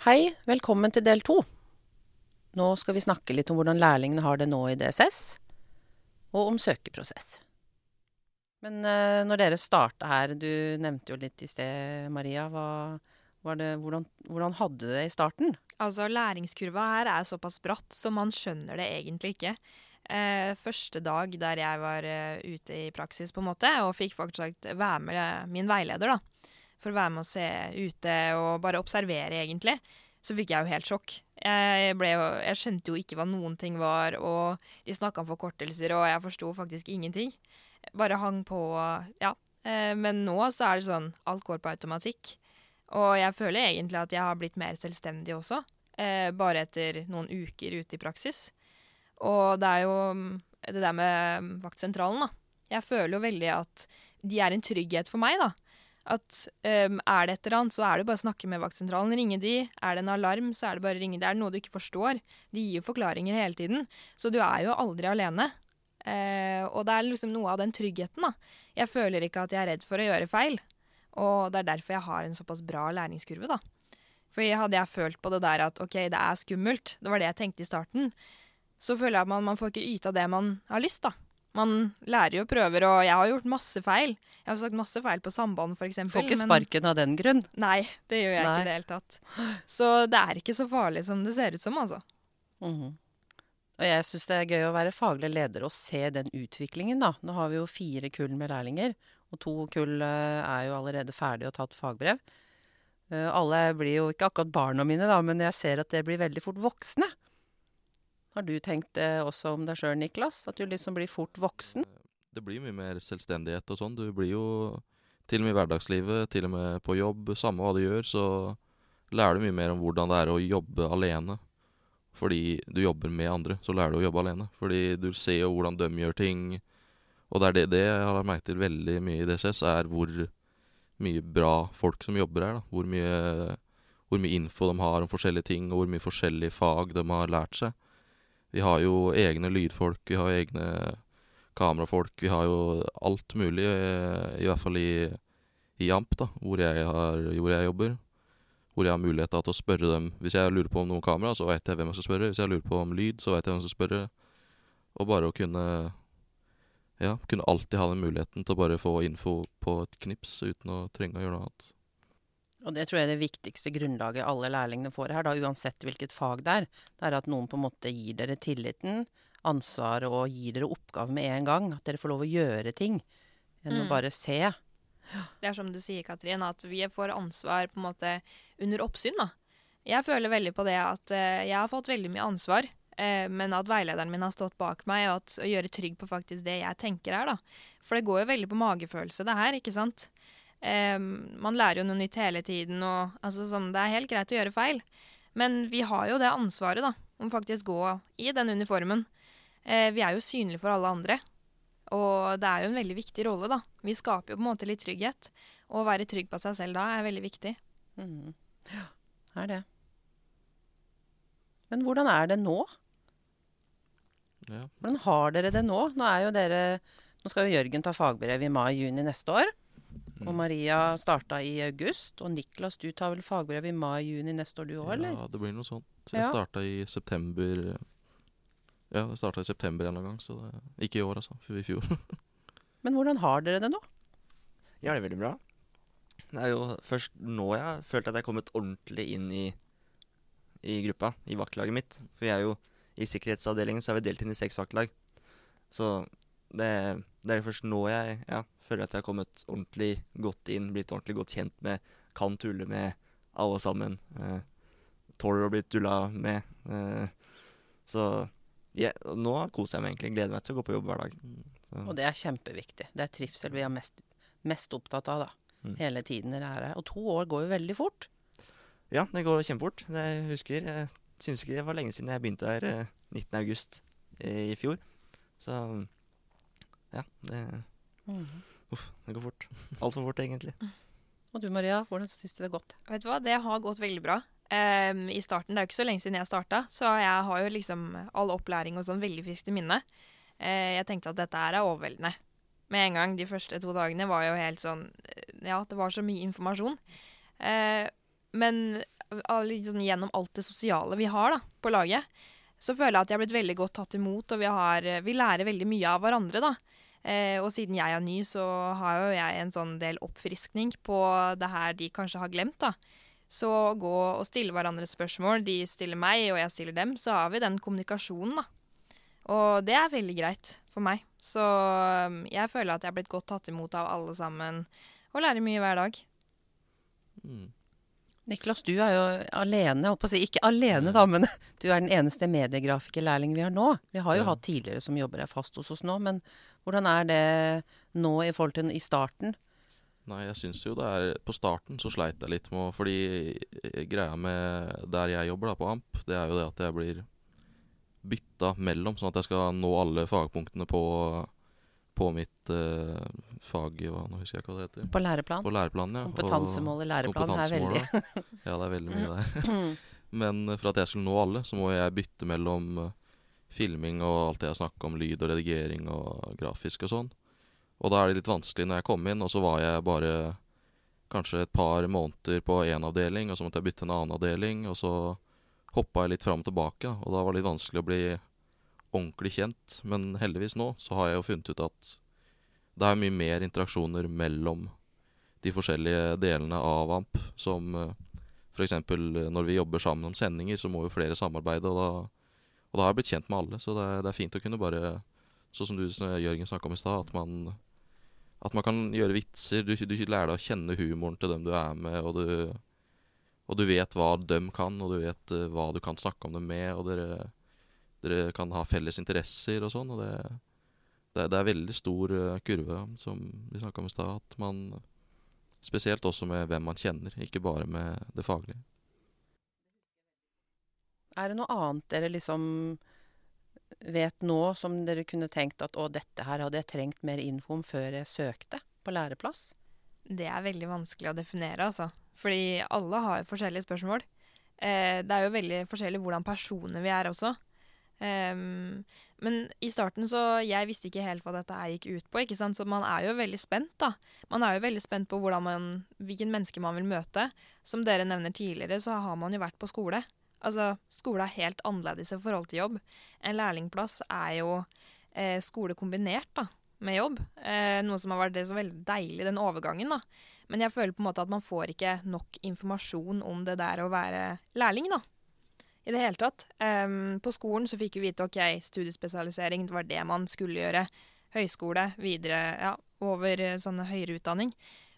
Hei, velkommen til del to. Nå skal vi snakke litt om hvordan lærlingene har det nå i DSS, og om søkeprosess. Men uh, når dere starta her, du nevnte jo litt i sted, Maria, hva, det, hvordan, hvordan hadde du det i starten? Altså, Læringskurva her er såpass bratt, så man skjønner det egentlig ikke. Uh, første dag der jeg var uh, ute i praksis, på en måte, og fikk faktisk være med min veileder, da, for å være med og se ute og bare observere, egentlig, så fikk jeg jo helt sjokk. Jeg, jo, jeg skjønte jo ikke hva noen ting var, og de snakka om forkortelser, og jeg forsto faktisk ingenting. Bare hang på, ja. Eh, men nå så er det sånn, alt går på automatikk. Og jeg føler egentlig at jeg har blitt mer selvstendig også, eh, bare etter noen uker ute i praksis. Og det er jo det der med vaktsentralen, da. Jeg føler jo veldig at de er en trygghet for meg, da. At um, er det et eller annet, så er det bare å snakke med vaktsentralen. Ringe de. Er det en alarm, så er det bare å ringe. Det er noe du ikke forstår. De gir jo forklaringer hele tiden. Så du er jo aldri alene. Uh, og det er liksom noe av den tryggheten, da. Jeg føler ikke at jeg er redd for å gjøre feil. Og det er derfor jeg har en såpass bra læringskurve, da. For hadde jeg følt på det der at OK, det er skummelt, det var det jeg tenkte i starten, så føler jeg at man, man får ikke yta det man har lyst, da. Man lærer jo prøver, og jeg har gjort masse feil. Jeg har sagt masse feil på samband, f.eks. Får ikke sparken av den grunn? Nei, det gjør jeg Nei. ikke i det hele tatt. Så det er ikke så farlig som det ser ut som, altså. Mm -hmm. Og jeg syns det er gøy å være faglig leder og se den utviklingen, da. Nå har vi jo fire kull med lærlinger, og to kull eh, er jo allerede ferdig og tatt fagbrev. Eh, alle blir jo ikke akkurat barna mine, da, men jeg ser at det blir veldig fort voksne. Har du tenkt det også om deg sjøl, Niklas? At du liksom blir fort voksen? Det blir mye mer selvstendighet og sånn. Du blir jo til og med i hverdagslivet, til og med på jobb, samme hva du gjør, så lærer du mye mer om hvordan det er å jobbe alene. Fordi du jobber med andre, så lærer du å jobbe alene. Fordi du ser jo hvordan de gjør ting. Og det er det, det jeg har merket til veldig mye i DCS, er hvor mye bra folk som jobber her. Hvor mye, hvor mye info de har om forskjellige ting, og hvor mye forskjellige fag de har lært seg. Vi har jo egne lydfolk, vi har egne kamerafolk. Vi har jo alt mulig, eh, i hvert fall i, i Amp, da, hvor jeg, har, hvor jeg, jobber. Hvor jeg har mulighet til å spørre dem. Hvis jeg lurer på om noen kamera, så vet jeg hvem jeg skal spørre. Hvis jeg lurer på om lyd, så vet jeg hvem jeg skal spørre. Og bare å kunne Ja, kunne alltid ha den muligheten til å bare få info på et knips uten å trenge å gjøre noe annet. Og det tror jeg er det viktigste grunnlaget alle lærlingene får her, da, uansett hvilket fag det er. Det er at noen på en måte gir dere tilliten, ansvaret og gir dere oppgave med en gang. At dere får lov å gjøre ting, enn mm. å bare se. Det er som du sier, Katrin, at vi får ansvar på en måte under oppsyn, da. Jeg føler veldig på det at uh, jeg har fått veldig mye ansvar, uh, men at veilederen min har stått bak meg, og at å gjøre trygg på faktisk det jeg tenker her, da. For det går jo veldig på magefølelse, det her, ikke sant. Um, man lærer jo noe nytt hele tiden, og altså, sånn, det er helt greit å gjøre feil. Men vi har jo det ansvaret, da, om faktisk gå i den uniformen. Uh, vi er jo synlige for alle andre. Og det er jo en veldig viktig rolle, da. Vi skaper jo på en måte litt trygghet. Og å være trygg på seg selv da er veldig viktig. Mm. Ja, er det. Men hvordan er det nå? Ja. Hvordan har dere det nå? Nå er jo dere Nå skal jo Jørgen ta fagbrev i mai-juni neste år. Og Maria starta i august. Og Niklas, du tar vel fagbrev i mai-juni neste år du òg, eller? Ja, det blir noe sånt. Jeg ja. starta i september Ja, det starta i september en eller annen gang. Så det, ikke i år, altså. I fjor. Men hvordan har dere det nå? Jeg har det veldig bra. Det er jo først nå jeg har følt at jeg har kommet ordentlig inn i, i gruppa, i vaktlaget mitt. For jeg er jo i sikkerhetsavdelingen så er vi delt inn i seks vaktlag. Så det, det er jo først nå jeg ja, føler at jeg har kommet ordentlig godt inn, blitt ordentlig godt kjent med, kan tulle med alle sammen. Eh, tåler å bli tulla med. Eh, så yeah, nå koser jeg meg egentlig. Gleder meg til å gå på jobb hver dag. Så. Og det er kjempeviktig. Det er trivsel vi er mest, mest opptatt av da. Mm. hele tiden dere er her. Og to år går jo veldig fort. Ja, det går kjempefort. Jeg husker Jeg syns ikke det var lenge siden jeg begynte her eh, 19.8 i fjor. Så ja, det mm. Uff, det går fort. Altfor fort, egentlig. Og du Maria, hvordan syns du det har gått? Vet du hva, Det har gått veldig bra. Um, I starten, Det er jo ikke så lenge siden jeg starta, så jeg har jo liksom all opplæring og sånn veldig friskt i minne. Uh, jeg tenkte at dette her er overveldende. Med en gang. De første to dagene var jo helt sånn Ja, det var så mye informasjon. Uh, men av liksom, gjennom alt det sosiale vi har da, på laget, så føler jeg at jeg har blitt veldig godt tatt imot, og vi, har, vi lærer veldig mye av hverandre. da. Eh, og siden jeg er ny, så har jo jeg en sånn del oppfriskning på det her de kanskje har glemt. da. Så gå og stille hverandre spørsmål. De stiller meg, og jeg stiller dem. Så har vi den kommunikasjonen, da. Og det er veldig greit for meg. Så um, jeg føler at jeg er blitt godt tatt imot av alle sammen, og lærer mye hver dag. Mm. Niklas, du er jo alene, si. Ikke alene, da, men du er den eneste mediegrafikerlærling vi har nå. Vi har jo Ja. hatt tidligere som jobber her fast hos oss nå, men hvordan er det nå i forhold til i starten? Nei, jeg syns jo det er På starten så sleit jeg litt med Fordi eh, greia med der jeg jobber, da, på AMP, det er jo det at jeg blir bytta mellom, sånn at jeg skal nå alle fagpunktene på, på mitt eh, fag hva, Nå husker jeg ikke hva det heter. På læreplan? På læreplanen, ja. Kompetansemålet læreplan er veldig. Ja, det er veldig mye der. Men eh, for at jeg skulle nå alle, så må jeg bytte mellom eh, filming og alt det jeg snakka om, lyd og redigering og grafisk og sånn. Og da er det litt vanskelig når jeg kom inn, og så var jeg bare kanskje et par måneder på én avdeling, og så måtte jeg bytte en annen avdeling, og så hoppa jeg litt fram og tilbake, og da var det litt vanskelig å bli ordentlig kjent. Men heldigvis nå så har jeg jo funnet ut at det er mye mer interaksjoner mellom de forskjellige delene av AMP, som eh, F.eks. når vi jobber sammen om sendinger, så må jo flere samarbeide. Og da, og da har jeg blitt kjent med alle. Så det det er fint å kunne bare Sånn som du Jørgen snakka om i stad, at man, at man kan gjøre vitser. Du, du lærer deg å kjenne humoren til dem du er med, og du, og du vet hva dem kan, og du vet eh, hva du kan snakke om dem med. Og dere, dere kan ha felles interesser og sånn. Og det, det, det er veldig stor eh, kurve, som vi snakka om i stad. At man Spesielt også med hvem man kjenner, ikke bare med det faglige. Er det noe annet dere liksom vet nå som dere kunne tenkt at å, dette her hadde jeg trengt mer info om før jeg søkte på læreplass? Det er veldig vanskelig å definere, altså. Fordi alle har forskjellige spørsmål. Eh, det er jo veldig forskjellig hvordan personer vi er også. Ehm, men i starten så Jeg visste ikke helt hva dette her gikk ut på, ikke sant. Så man er jo veldig spent, da. Man er jo veldig spent på man, hvilken menneske man vil møte. Som dere nevner tidligere, så har man jo vært på skole. Altså, skole er helt annerledes i forhold til jobb. En lærlingplass er jo eh, skole kombinert, da med jobb. Eh, noe som har vært det så veldig deilig, den overgangen. da. Men jeg føler på en måte at man får ikke nok informasjon om det der å være lærling, da. I det hele tatt. Um, på skolen så fikk vi vite ok, studiespesialisering, det var det man skulle gjøre. Høyskole, videre, ja, over eh, sånne høyere utdanning.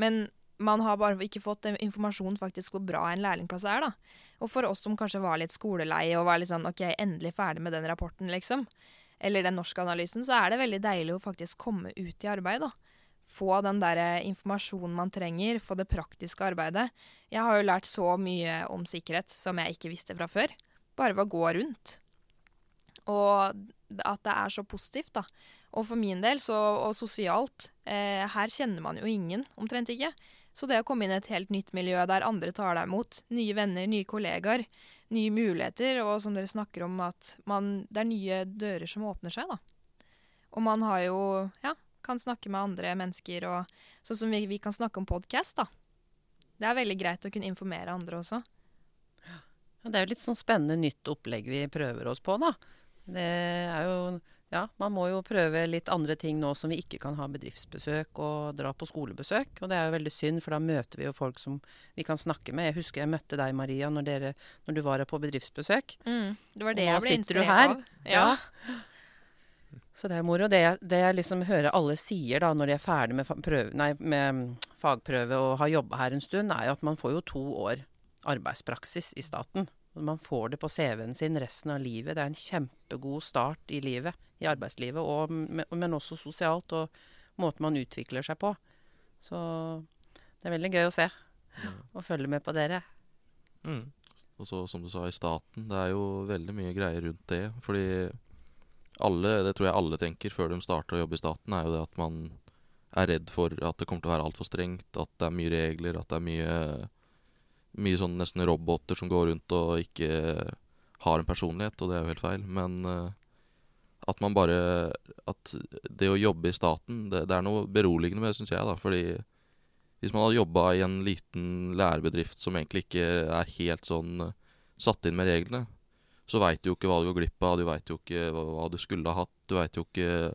Men man har bare ikke fått eh, informasjon faktisk hvor bra en lærlingplass er, da. Og for oss som kanskje var litt skolelei og var litt sånn ok, endelig ferdig med den rapporten, liksom eller den norskanalysen, så er det veldig deilig å faktisk komme ut i arbeid. da. Få den der eh, informasjonen man trenger, få det praktiske arbeidet. Jeg har jo lært så mye om sikkerhet som jeg ikke visste fra før. Bare ved å gå rundt. Og at det er så positivt, da. Og for min del, så, og sosialt eh, Her kjenner man jo ingen, omtrent ikke. Så det å komme inn i et helt nytt miljø der andre tar deg imot, nye venner, nye kollegaer, nye muligheter, og som dere snakker om, at man, det er nye dører som åpner seg, da. Og man har jo Ja, kan snakke med andre mennesker, og sånn som vi, vi kan snakke om podkast, da. Det er veldig greit å kunne informere andre også. Ja, det er jo litt sånn spennende nytt opplegg vi prøver oss på, da. Det er jo Ja, man må jo prøve litt andre ting nå som vi ikke kan ha bedriftsbesøk og dra på skolebesøk. Og det er jo veldig synd, for da møter vi jo folk som vi kan snakke med. Jeg husker jeg møtte deg, Maria, når, dere, når du var her på bedriftsbesøk. Mm, det var det Og jeg ble inspirert av. av. Ja. Så det er moro. Det, jeg- det jeg liksom hører alle sier da, når de er ferdig med, prøve, nei, med mm, fagprøve og har jobba her en stund, er jo at man får jo to år arbeidspraksis i staten. Man får det på CV-en sin resten av livet. Det er en kjempegod start i livet, i arbeidslivet, og, men men også sosialt, og måten man utvikler seg på. Så det er veldig gøy å se og følge med på dere. Mm. Og så som du sa i staten, det er jo veldig mye greier rundt det. Fordi alle, det tror jeg alle tenker før de starter å jobbe i staten, er jo det at man er redd for at det kommer til å være altfor strengt, at det er mye regler, at det er mye Mye sånn nesten roboter som går rundt og ikke har en personlighet, og det er jo helt feil. Men eh, at man bare At det å jobbe i staten, det, det er noe beroligende med det, syns jeg, da. Fordi Hvis man hadde jobba i en liten lærebedrift som egentlig ikke er helt sånn satt inn med reglene, så veit du jo ikke hva du går glipp av, du veit jo ikke hva, du skulle ha hatt, du veit jo ikke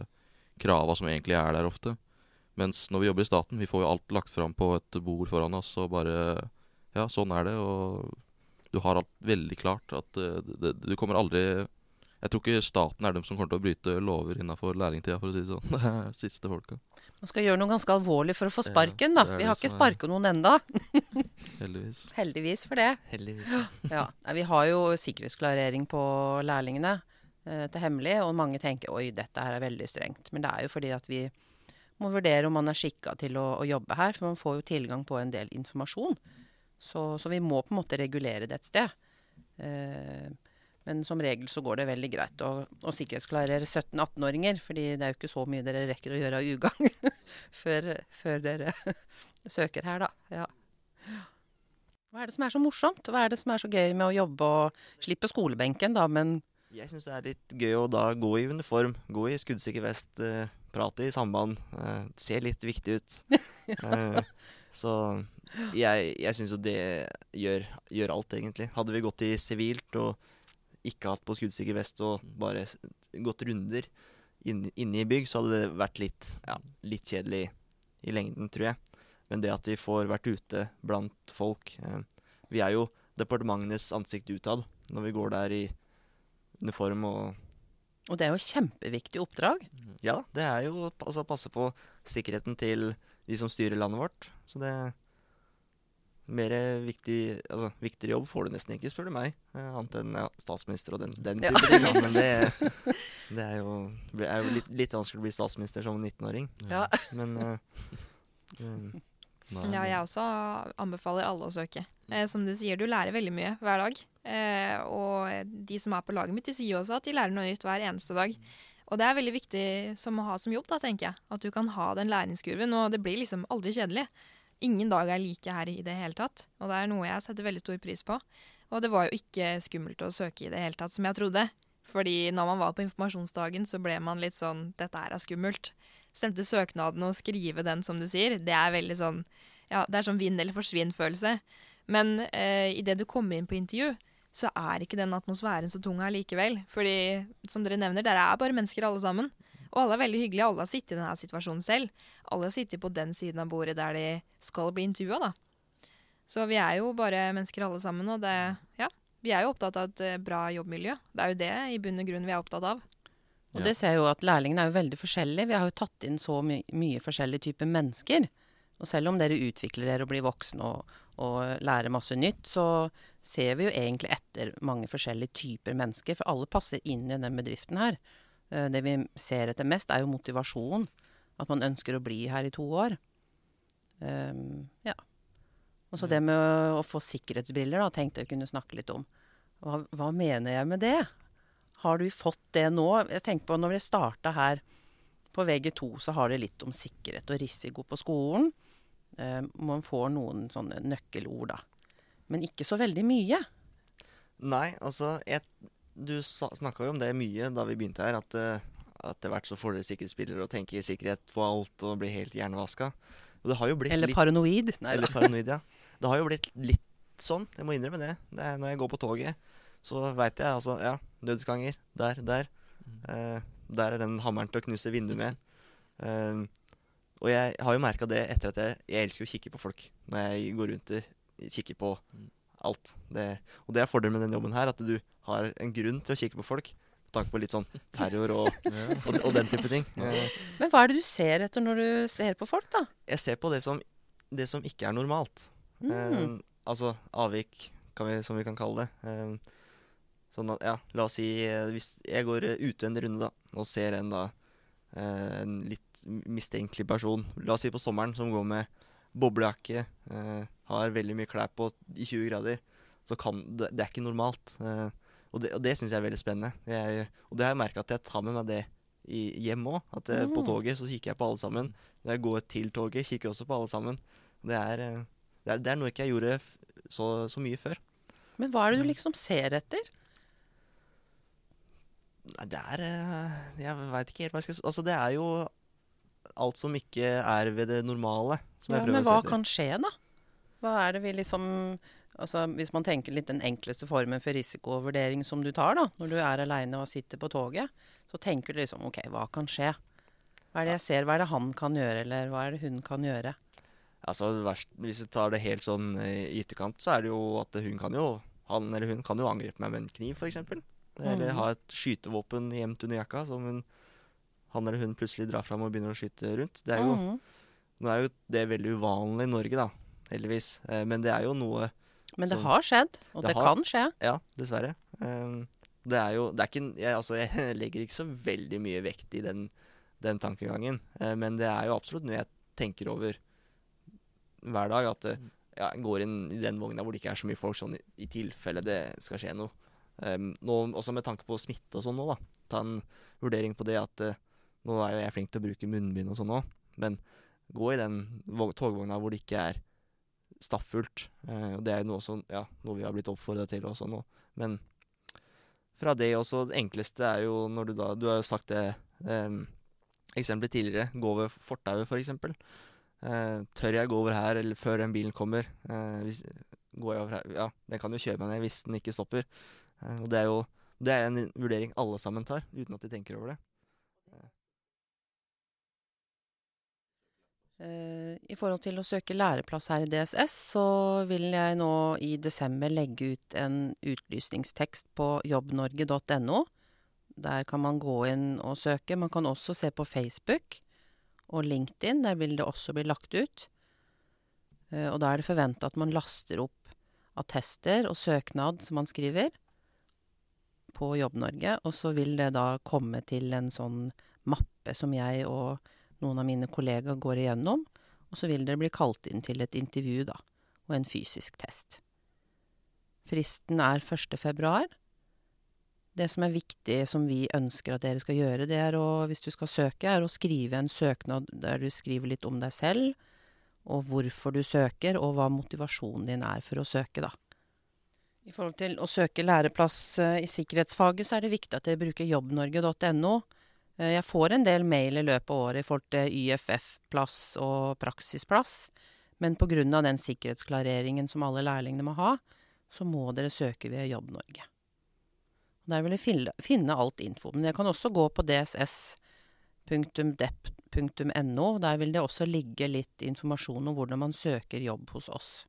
krava som egentlig er der ofte. Mens når vi jobber i staten, vi får jo alt lagt fram på et bord foran oss, og bare Ja, sånn er det, og du har alt veldig klart at det, det, du kommer aldri Jeg tror ikke staten er dem som kommer til å bryte lover innafor lærlingtida, for å si det sånn. Det er siste folka, Man skal gjøre noe ganske alvorlig for å få sparken, da. Vi har ikke sparka noen enda. heldigvis. Heldigvis for det. Heldigvis. Ja, Vi har jo sikkerhetsklarering på lærlingene eh, til hemmelig, og mange tenker oi, dette her er veldig strengt. Men det er jo fordi at vi må vurdere om man er skikka til å, å jobbe her, for man får jo tilgang på en del informasjon. Så, så vi må på en måte regulere det et sted. Eh, men som regel så går det veldig greit å, å sikkerhetsklarere 17-18-åringer, fordi det er jo ikke så mye dere rekker å gjøre av ugagn før, før dere søker her, da. Ja. Hva er det som er så morsomt? Hva er det som er så gøy med å jobbe og slippe skolebenken, da, men Jeg syns det er litt gøy å da gå i uniform, gå i skuddsikker vest, eh, prate i samband. Eh, se litt viktig ut. Eh, så jeg, jeg syns jo det gjør, gjør alt, egentlig. Hadde vi gått i sivilt og ikke hatt på skuddsikker vest og bare gått runder inn- inne i bygg, så hadde det vært litt, ja, litt kjedelig i lengden, tror jeg. Men det at vi får vært ute blant folk eh, Vi er jo departementenes ansikt utad når vi går der i uniform og Og det er jo kjempeviktig oppdrag. Ja, det er jo altså passe på sikkerheten til de som styrer landet vårt. Så det mer viktig, altså, viktigere jobb får du nesten ikke, spør du meg. Eh, annet enn ja, statsminister og den, den Ja. ting. Ja, Men det, det er jo, er jo litt, litt vanskelig å bli statsminister som 19-åring. Ja. Men eh, eh, Ja, jeg også anbefaler alle å søke. Eh, som du sier, du lærer veldig mye hver dag. Eh, og de som er på laget mitt, de sier også at de lærer noe nytt hver eneste dag. Og det er veldig viktig som å ha som jobb, da, tenker jeg. At du kan ha den læringskurven. Og det blir liksom aldri kjedelig. Ingen dag er like her i det hele tatt. Og det er noe jeg setter veldig stor pris på. Og det var jo ikke skummelt å søke i det hele tatt, som jeg trodde. Fordi når man var på informasjonsdagen, så ble man litt sånn Dette her er skummelt. Sendte søknaden og skrive den, som du sier. Det er veldig sånn Ja, det er sånn vinn eller forsvinn-følelse. Men eh, idet du kommer inn på intervju, så er ikke den atmosfæren så tung allikevel. Fordi, som dere nevner, dere er bare mennesker alle sammen. Og alle er veldig hyggelige. Alle har sittet i denne situasjonen selv. Alle har sittet på den siden av bordet der de skal bli intervjua, da. Så vi er jo bare mennesker alle sammen, og det Ja. Vi er jo opptatt av et eh, bra jobbmiljø. Det er jo det i bunn og grunn vi er opptatt av. Og Ja. det ser jeg jo at lærlingene er jo veldig forskjellige. Vi har jo tatt inn så my mye forskjellige typer mennesker. Og selv om dere utvikler dere og blir voksne og, og lærer masse nytt, så ser vi jo egentlig etter mange forskjellige typer mennesker. For alle passer inn i den bedriften her. Eh, Det vi ser etter mest, er jo motivasjon. At man ønsker å bli her i to år. Um, ja. Og så det med å, å få sikkerhetsbriller, da, tenkte jeg kunne snakke litt om. Hva, hva mener jeg med det? Har du fått det nå? Jeg tenker på Når vi starta her på VG2, så har det litt om sikkerhet og risiko på skolen. Um, man får noen sånne nøkkelord, da. Men ikke så veldig mye. Nei, altså jeg, Du snakka jo om det mye da vi begynte her, at uh, etter hvert så får dere sikkerhetsspillere og tenker sikkerhet på alt og blir helt hjernevaska. Og det har jo blitt Eller litt paranoid. Nei Eller paranoid, ja. Det har jo blitt litt sånn, jeg må innrømme det. det er, når jeg går på toget, så veit jeg altså Ja, nødutganger. Der, der. Uh, der er den hammeren til å knuse vinduet med. Uh, og jeg har jo merka det etter at jeg Jeg elsker å kikke på folk når jeg går rundt og kikker på alt. Det, og det er fordelen med den jobben her, at du har en grunn til å kikke på folk. Med tanke på litt sånn terror og, og, og den type ting. Eh, Men hva er det du ser etter når du ser på folk, da? jeg ser på det som, det som ikke er normalt. Mm. Eh, altså avvik, kan vi, som vi kan kalle det. Eh, sånn at, ja, la oss si Hvis jeg går ute en runde da, og ser en da eh, en litt mistenkelig person, la oss si på sommeren, som går med boblejakke, eh, har veldig mye klær på i 20 grader, så kan det, det er ikke normalt. Eh, og det, og det syns jeg er veldig spennende. Jeg, og det har jeg merka at jeg tar med meg det i, hjem òg. At eh, på Mm. toget så kikker jeg på alle sammen. Når jeg går til toget, kikker jeg også på alle sammen. Det er, eh, det er, det er noe ikke jeg gjorde så, så mye før. Men hva er det du liksom ser etter? Nei, det er eh, Jeg veit ikke helt hva jeg skal. Altså, det er jo alt som ikke er ved det normale. Som Ja, men hva kan skje, da? Hva er det vi liksom Altså hvis man tenker litt den enkleste formen for risikovurdering som du tar, da, når du er aleine og sitter på toget, så tenker du liksom OK, hva kan skje? Hva er det jeg ser, hva er det han kan gjøre, eller hva er det hun kan gjøre? Altså, Hvis vi tar det helt sånn eh, i ytterkant, så er det jo at hun kan jo Han eller hun kan jo angripe meg med en kniv, f.eks. Eller mm. ha et skytevåpen gjemt under jakka som hun, han eller hun plutselig drar fram og begynner å skyte rundt. Det er jo, mm. Nå er jo det veldig uvanlig i Norge, da. Heldigvis. Eh, men det er jo noe Men det som, har skjedd, og Det det, har- kan skje. Ja, dessverre. Um, det er jo det er ikke, jeg, altså, jeg legger ikke så veldig mye vekt i den, den tankegangen. Eh, men det er jo absolutt noe jeg tenker over hver dag. At eh, ja, jeg går inn i den vogna hvor det ikke er så mye folk, sånn i, i tilfelle det skal skje noe. Um, nå, også med tanke på smitte og sånn nå, da. Ta en vurdering på det at eh, nå er jeg flink til å bruke munnbind og sånn òg, men gå i den togvogna hvor det ikke er stappfullt. Eh, og det er jo noe, som, ja, noe vi har blitt oppfordra til også nå. Men fra det også, det enkleste er jo når du da Du har jo sagt det eh, eksempelet tidligere. Gå over fortauet, f.eks. Uh, tør jeg gå over her eller før den bilen kommer? Eh, hvis, går jeg over her? Ja, den kan jo kjøre meg ned hvis den ikke stopper. Eh, og det er jo det er en vurdering alle sammen tar, uten at de tenker over det. I forhold til å søke læreplass her i DSS, så vil jeg nå i desember legge ut en utlysningstekst på jobbnorge.no. Der kan man gå inn og søke. Man kan også se på Facebook og LinkedIn. Der vil det også bli lagt ut. Eh, Og da er det forventa at man laster opp attester og søknad som man skriver på Jobb-Norge, og så vil det da komme til en sånn mappe som jeg og noen av mine kollegaer går igjennom, og så vil dere bli kalt inn til et intervju, da, og en fysisk test. Fristen er 1. februar. Det som er viktig, som vi ønsker at dere skal gjøre, det er å, hvis du skal søke, er å skrive en søknad der du skriver litt om deg selv, og hvorfor du søker, og hva motivasjonen din er for å søke, da. I forhold til å søke læreplass eh, i sikkerhetsfaget, så er det viktig at dere bruker jobbnorge.no. Eh, Jeg får en del mail i løpet av året i forhold til YFF-plass og praksisplass. Men pga. den sikkerhetsklareringen som alle lærlingene må ha, så må dere søke ved Jobb-Norge. Der vil dere finne, alt info. Men dere kan også gå på dss.dep.no. Der vil det også ligge litt informasjon om hvordan man søker jobb hos oss.